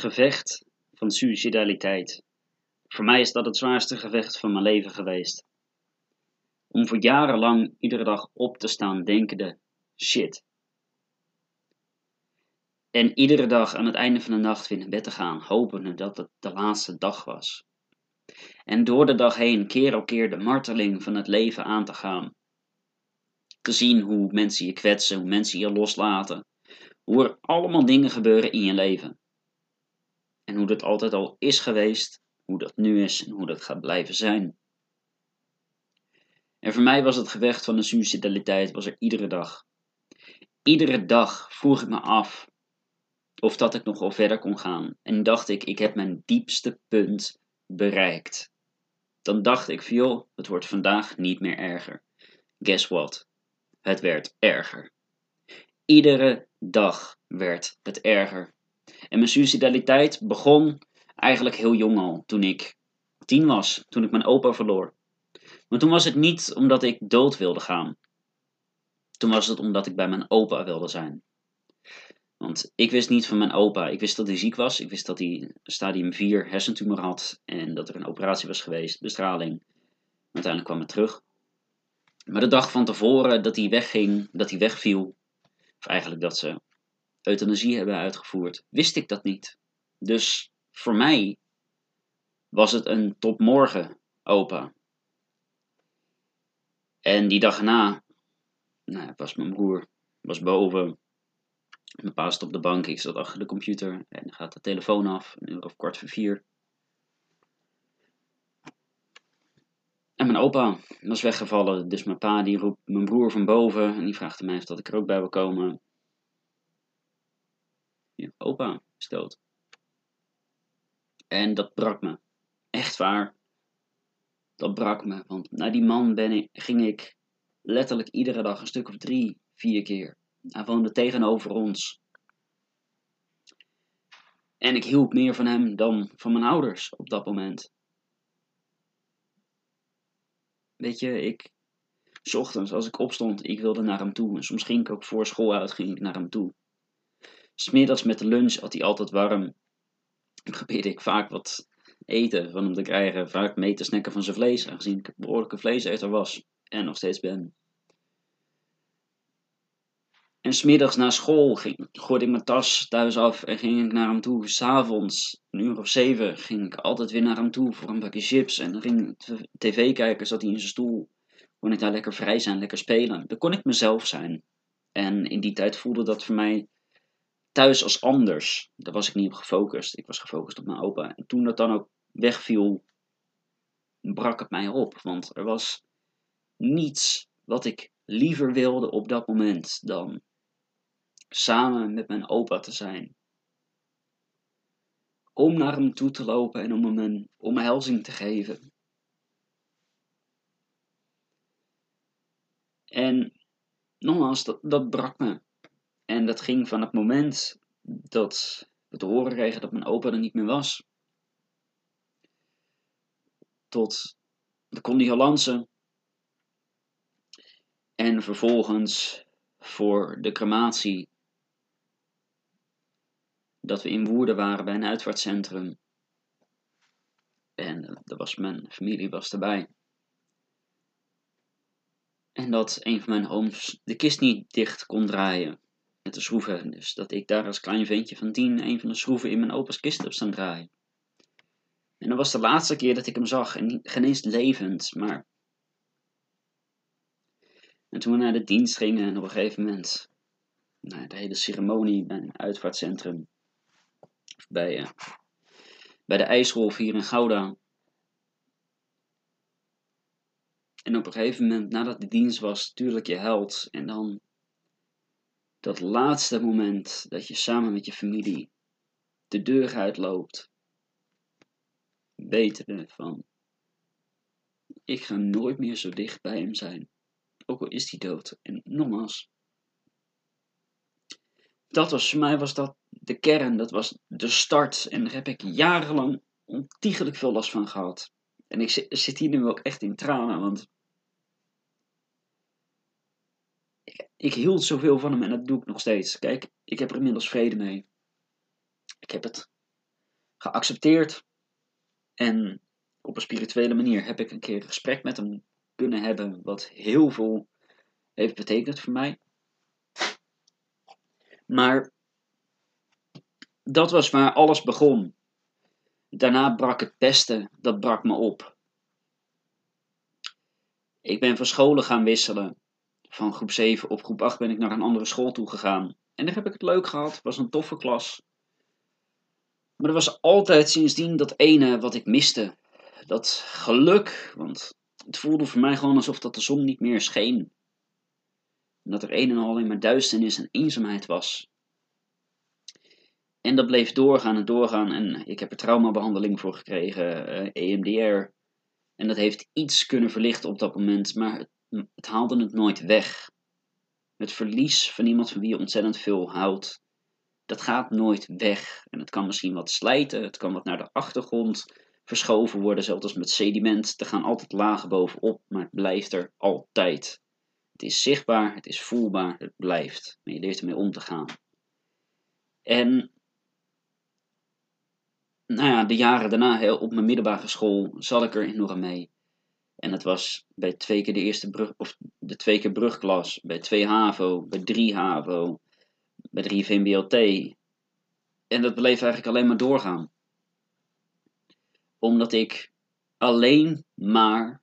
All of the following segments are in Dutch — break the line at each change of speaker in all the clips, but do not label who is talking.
gevecht van suicidaliteit. Voor mij is dat het zwaarste gevecht van mijn leven geweest. Om voor jarenlang iedere dag op te staan denkende, shit. En iedere dag aan het einde van de nacht weer naar bed te gaan, hopende dat het de laatste dag was. En door de dag heen keer op keer de marteling van het leven aan te gaan. Te zien hoe mensen je kwetsen, hoe mensen je loslaten. Hoe er allemaal dingen gebeuren in je leven. En hoe dat altijd al is geweest, hoe dat nu is en hoe dat gaat blijven zijn. En voor mij was het gevecht van de suicidaliteit was er iedere dag. Iedere dag vroeg ik me af of dat ik nog wel verder kon gaan. En dacht ik, ik heb mijn diepste punt bereikt. Dan dacht ik, joh, het wordt vandaag niet meer erger. Guess what? Het werd erger. Iedere dag werd het erger. En mijn suicidaliteit begon eigenlijk heel jong al, toen ik tien was, toen ik mijn opa verloor. Maar toen was het niet omdat ik dood wilde gaan. Toen was het omdat ik bij mijn opa wilde zijn. Want ik wist niet van mijn opa. Ik wist dat hij ziek was. Ik wist dat hij stadium 4 hersentumor had. En dat er een operatie was geweest, bestraling. Uiteindelijk kwam het terug. Maar de dag van tevoren dat hij wegging, dat hij wegviel. Of eigenlijk dat ze euthanasie hebben uitgevoerd, wist ik dat niet. Dus voor mij was het een tot morgen opa. En die dag erna nou, was mijn broer was boven. Mijn pa zat op de bank, ik zat achter de computer en gaat de telefoon af, een uur of kwart voor vier. En mijn opa was weggevallen, dus mijn pa die roept mijn broer van boven en die vraagt mij of dat ik er ook bij wil komen. Je opa is dood. En dat brak me. Echt waar. Dat brak me, want naar die man ben ik, ging ik letterlijk iedere dag een stuk of drie, vier keer. Hij woonde tegenover ons. En ik hield meer van hem dan van mijn ouders op dat moment. Weet je, ik. S ochtends als ik opstond, ik wilde naar hem toe. En soms ging ik ook voor school uit, ging ik naar hem toe. Smiddags met de lunch had hij altijd warm. Probeerde ik vaak wat eten van hem te krijgen. Vaak mee te snacken van zijn vlees, aangezien ik een behoorlijke vleeseter was. En nog steeds ben. En smiddags na school ging, gooide ik mijn tas thuis af en ging ik naar hem toe. S'avonds, een uur of zeven, ging ik altijd weer naar hem toe voor een bakje chips. En dan ging ik tv kijken, zat hij in zijn stoel. Kon ik daar lekker vrij zijn, lekker spelen. Dan kon ik mezelf zijn. En in die tijd voelde dat voor mij thuis als anders. Daar was ik niet op gefocust. Ik was gefocust op mijn opa. En toen dat dan ook wegviel, brak het mij op. Want er was niets wat ik liever wilde op dat moment dan samen met mijn opa te zijn. Om naar hem toe te lopen en om hem een omhelzing te geven. En nogmaals, dat, dat brak me. En dat ging van het moment dat we te horen kregen dat mijn opa er niet meer was. Tot de condolences. En vervolgens voor de crematie. Dat we in Woerden waren bij een uitvaartcentrum. En er was mijn familie was erbij. En dat een van mijn ooms de kist niet dicht kon draaien met de schroeven. Dus dat ik daar als klein ventje van tien een van de schroeven in mijn opa's kist heb staan draaien. En dat was de laatste keer dat ik hem zag. En geen eens levend, maar... En toen we naar de dienst gingen en op een gegeven moment... Nou, de hele ceremonie bij een uitvaartcentrum. Bij, uh, bij de IJsrolf hier in Gouda. En op een gegeven moment, nadat de dienst was, natuurlijk je held. En dan dat laatste moment dat je samen met je familie de deur uitloopt, wetende van, ik ga nooit meer zo dicht bij hem zijn, ook al is hij dood. En nogmaals, dat was voor mij was dat de kern, dat was de start. En daar heb ik jarenlang ontiegelijk veel last van gehad. En ik zit hier nu ook echt in tranen, want ik hield zoveel van hem en dat doe ik nog steeds. Kijk, ik heb er inmiddels vrede mee. Ik heb het geaccepteerd. En op een spirituele manier heb ik een keer een gesprek met hem kunnen hebben, wat heel veel heeft betekend voor mij. Maar dat was waar alles begon. Daarna brak het pesten, dat brak me op. Ik ben van scholen gaan wisselen. Van groep 7 op groep 8 ben ik naar een andere school toe gegaan. En daar heb ik het leuk gehad. Het was een toffe klas. Maar er was altijd sindsdien dat ene wat ik miste. Dat geluk. Want het voelde voor mij gewoon alsof dat de zon niet meer scheen. En dat er een en al alleen maar duisternis en eenzaamheid was. En dat bleef doorgaan en doorgaan. En ik heb er traumabehandeling voor gekregen, EMDR. Eh, e en dat heeft iets kunnen verlichten op dat moment, maar het, het haalde het nooit weg. Het verlies van iemand van wie je ontzettend veel houdt, dat gaat nooit weg. En het kan misschien wat slijten, het kan wat naar de achtergrond verschoven worden, zelfs als met sediment. Er gaan altijd lagen bovenop, maar het blijft er altijd. Het is zichtbaar, het is voelbaar, het blijft. Maar je leert ermee om te gaan. En nou ja, de jaren daarna op mijn middelbare school zat ik er enorm mee. En het was bij twee keer de eerste brug, of de twee keer brugklas, bij twee HAVO, bij drie HAVO, bij drie VMBLT. En dat bleef eigenlijk alleen maar doorgaan. Omdat ik alleen maar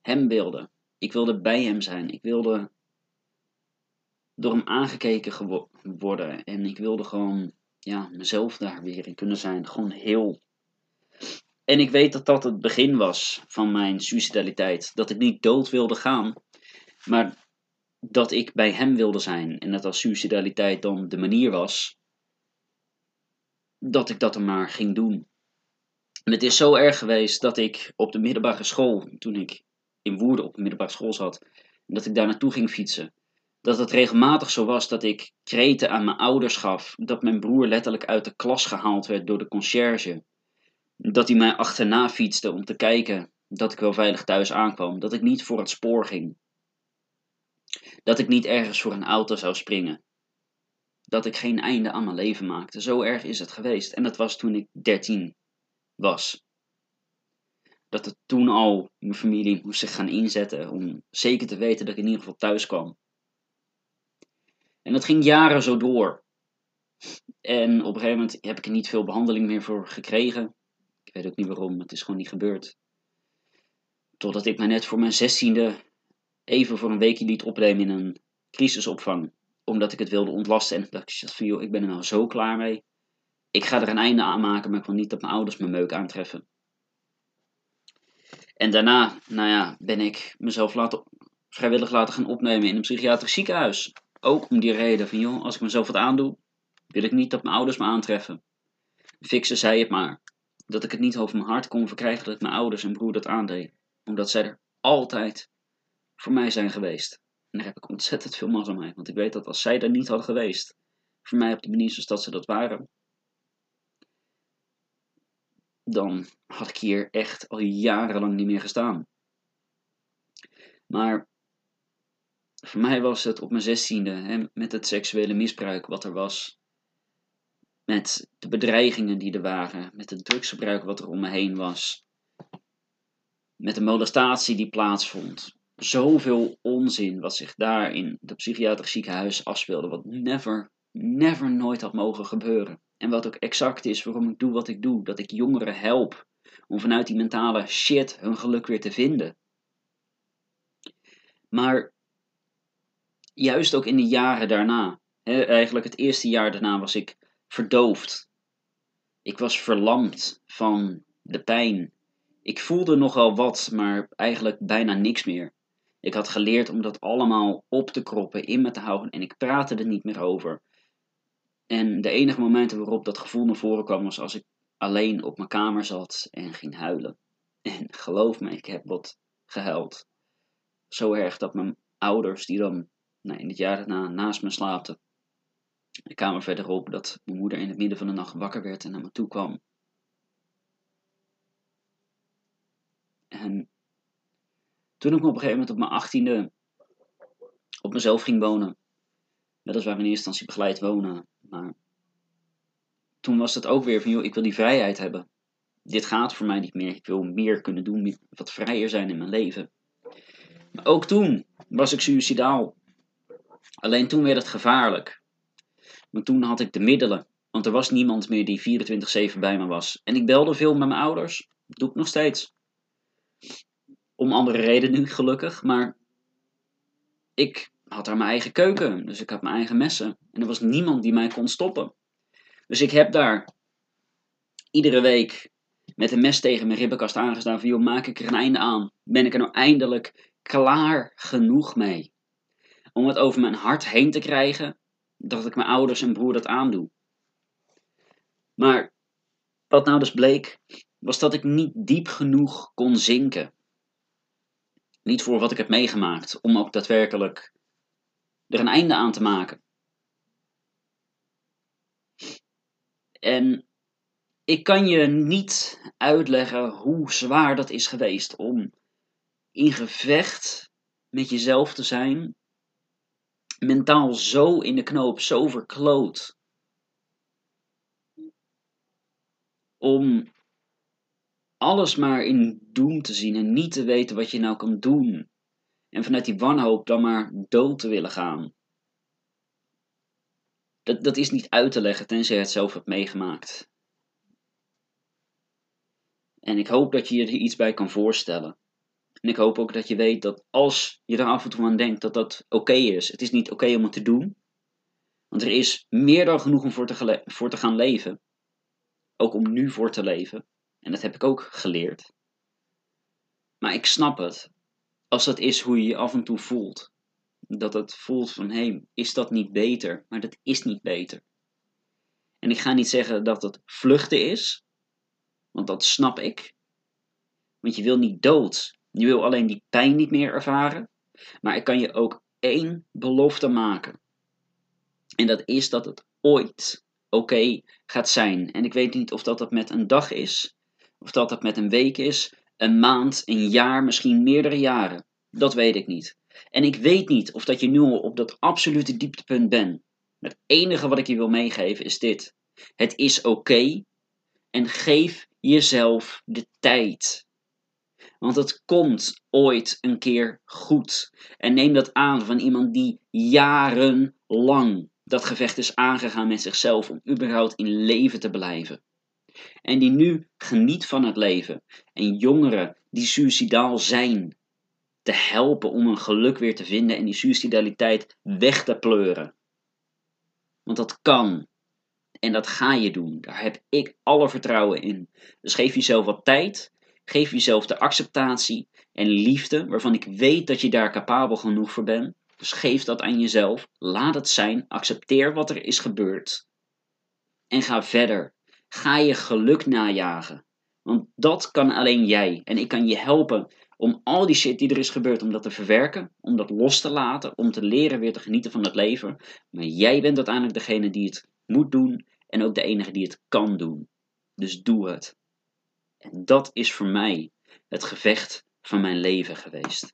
hem wilde. Ik wilde bij hem zijn. Ik wilde door hem aangekeken worden. En ik wilde gewoon ja, mezelf daar weer in kunnen zijn. Gewoon heel. En ik weet dat dat het begin was van mijn suicidaliteit. Dat ik niet dood wilde gaan, maar dat ik bij hem wilde zijn. En dat als suicidaliteit dan de manier was, dat ik dat dan maar ging doen. En het is zo erg geweest dat ik op de middelbare school, toen ik in Woerden op de middelbare school zat, dat ik daar naartoe ging fietsen dat het regelmatig zo was dat ik kreten aan mijn ouders gaf, dat mijn broer letterlijk uit de klas gehaald werd door de conciërge, dat hij mij achterna fietste om te kijken dat ik wel veilig thuis aankwam, dat ik niet voor het spoor ging, dat ik niet ergens voor een auto zou springen, dat ik geen einde aan mijn leven maakte. Zo erg is het geweest en dat was toen ik 13 was. Dat het toen al mijn familie moest zich gaan inzetten om zeker te weten dat ik in ieder geval thuis kwam. En dat ging jaren zo door. En op een gegeven moment heb ik er niet veel behandeling meer voor gekregen. Ik weet ook niet waarom, het is gewoon niet gebeurd. Totdat ik mij net voor mijn zestiende even voor een weekje liet opnemen in een crisisopvang. Omdat ik het wilde ontlasten. En dacht ik van joh, ik ben er nou zo klaar mee. Ik ga er een einde aan maken, maar ik wil niet dat mijn ouders me meuk aantreffen. En daarna, nou ja, ben ik mezelf laten, vrijwillig laten gaan opnemen in een psychiatrisch ziekenhuis. Ook om die reden van, joh, als ik mezelf wat aandoe, wil ik niet dat mijn ouders me aantreffen. Fixen zei het maar. Dat ik het niet over mijn hart kon verkrijgen dat mijn ouders en broer dat aandeed. Omdat zij er altijd voor mij zijn geweest. En daar heb ik ontzettend veel mazzel mee. Want ik weet dat als zij er niet hadden geweest, voor mij op de manier zoals dat ze dat waren, dan had ik hier echt al jarenlang niet meer gestaan. Maar voor mij was het op mijn zestiende, hè, met het seksuele misbruik wat er was. Met de bedreigingen die er waren. Met het drugsgebruik wat er om me heen was. Met de molestatie die plaatsvond. Zoveel onzin wat zich daar in het psychiatrisch ziekenhuis afspeelde. Wat never, never nooit had mogen gebeuren. En wat ook exact is waarom ik doe wat ik doe. Dat ik jongeren help om vanuit die mentale shit hun geluk weer te vinden. Maar juist ook in de jaren daarna. Eigenlijk het eerste jaar daarna was ik verdoofd. Ik was verlamd van de pijn. Ik voelde nogal wat, maar eigenlijk bijna niks meer. Ik had geleerd om dat allemaal op te kroppen, in me te houden en ik praatte er niet meer over. En de enige momenten waarop dat gevoel naar voren kwam was als ik alleen op mijn kamer zat en ging huilen. En geloof me, ik heb wat gehuild. Zo erg dat mijn ouders, die dan nou, in het jaar daarna naast me slaapte. De kamer verderop dat mijn moeder in het midden van de nacht wakker werd en naar me toe kwam. En toen ik op een gegeven moment op mijn achttiende op mezelf ging wonen, weliswaar in eerste instantie begeleid wonen, maar toen was het ook weer van, joh, ik wil die vrijheid hebben. Dit gaat voor mij niet meer. Ik wil meer kunnen doen, wat vrijer zijn in mijn leven. Maar ook toen was ik suicidaal. Alleen toen werd het gevaarlijk. Maar toen had ik de middelen. Want er was niemand meer die 24-7 bij me was. En ik belde veel met mijn ouders. Dat doe ik nog steeds. Om andere redenen nu, gelukkig. Maar ik had daar mijn eigen keuken. Dus ik had mijn eigen messen. En er was niemand die mij kon stoppen. Dus ik heb daar iedere week met een mes tegen mijn ribbenkast aangestaan. Van joh, maak ik er een einde aan? Ben ik er nou eindelijk klaar genoeg mee? Om het over mijn hart heen te krijgen. Dat ik mijn ouders en broer dat aandoe. Maar wat nou dus bleek, was dat ik niet diep genoeg kon zinken. Niet voor wat ik heb meegemaakt, om ook daadwerkelijk er een einde aan te maken. En ik kan je niet uitleggen hoe zwaar dat is geweest om in gevecht met jezelf te zijn, mentaal zo in de knoop, zo verkloot, om alles maar in doen te zien en niet te weten wat je nou kan doen. En vanuit die wanhoop dan maar dood te willen gaan. Dat, dat is niet uit te leggen tenzij je het zelf hebt meegemaakt. En ik hoop dat je je er iets bij kan voorstellen. En ik hoop ook dat je weet dat als je er af en toe aan denkt dat dat oké is. Het is niet oké om het te doen. Want er is meer dan genoeg om voor te, gaan leven. Ook om nu voor te leven. En dat heb ik ook geleerd. Maar ik snap het. Als dat is hoe je je af en toe voelt. Dat het voelt van, hé, is dat niet beter? Maar dat is niet beter. En ik ga niet zeggen dat het vluchten is. Want dat snap ik. Want je wil niet dood. Je wil alleen die pijn niet meer ervaren. Maar ik kan je ook één belofte maken. En dat is dat het ooit oké gaat zijn. En ik weet niet of dat, dat met een dag is, of dat dat met een week is, een maand, een jaar, misschien meerdere jaren. Dat weet ik niet. En ik weet niet of dat je nu al op dat absolute dieptepunt bent. Het enige wat ik je wil meegeven is dit. Het is oké en geef jezelf de tijd. Want het komt ooit een keer goed. En neem dat aan van iemand die jarenlang dat gevecht is aangegaan met zichzelf om überhaupt in leven te blijven. En die nu geniet van het leven. En jongeren die suicidaal zijn, te helpen om een geluk weer te vinden en die suicidaliteit weg te pleuren. Want dat kan. En dat ga je doen. Daar heb ik alle vertrouwen in. Dus geef jezelf wat tijd. Geef jezelf de acceptatie en liefde waarvan ik weet dat je daar capabel genoeg voor bent. Dus geef dat aan jezelf. Laat het zijn. Accepteer wat er is gebeurd. En ga verder. Ga je geluk najagen. Want dat kan alleen jij. En ik kan je helpen om al die shit die er is gebeurd, om dat te verwerken, om dat los te laten, om te leren weer te genieten van het leven. Maar jij bent uiteindelijk degene die het moet doen en ook de enige die het kan doen. Dus doe het. En dat is voor mij het gevecht van mijn leven geweest.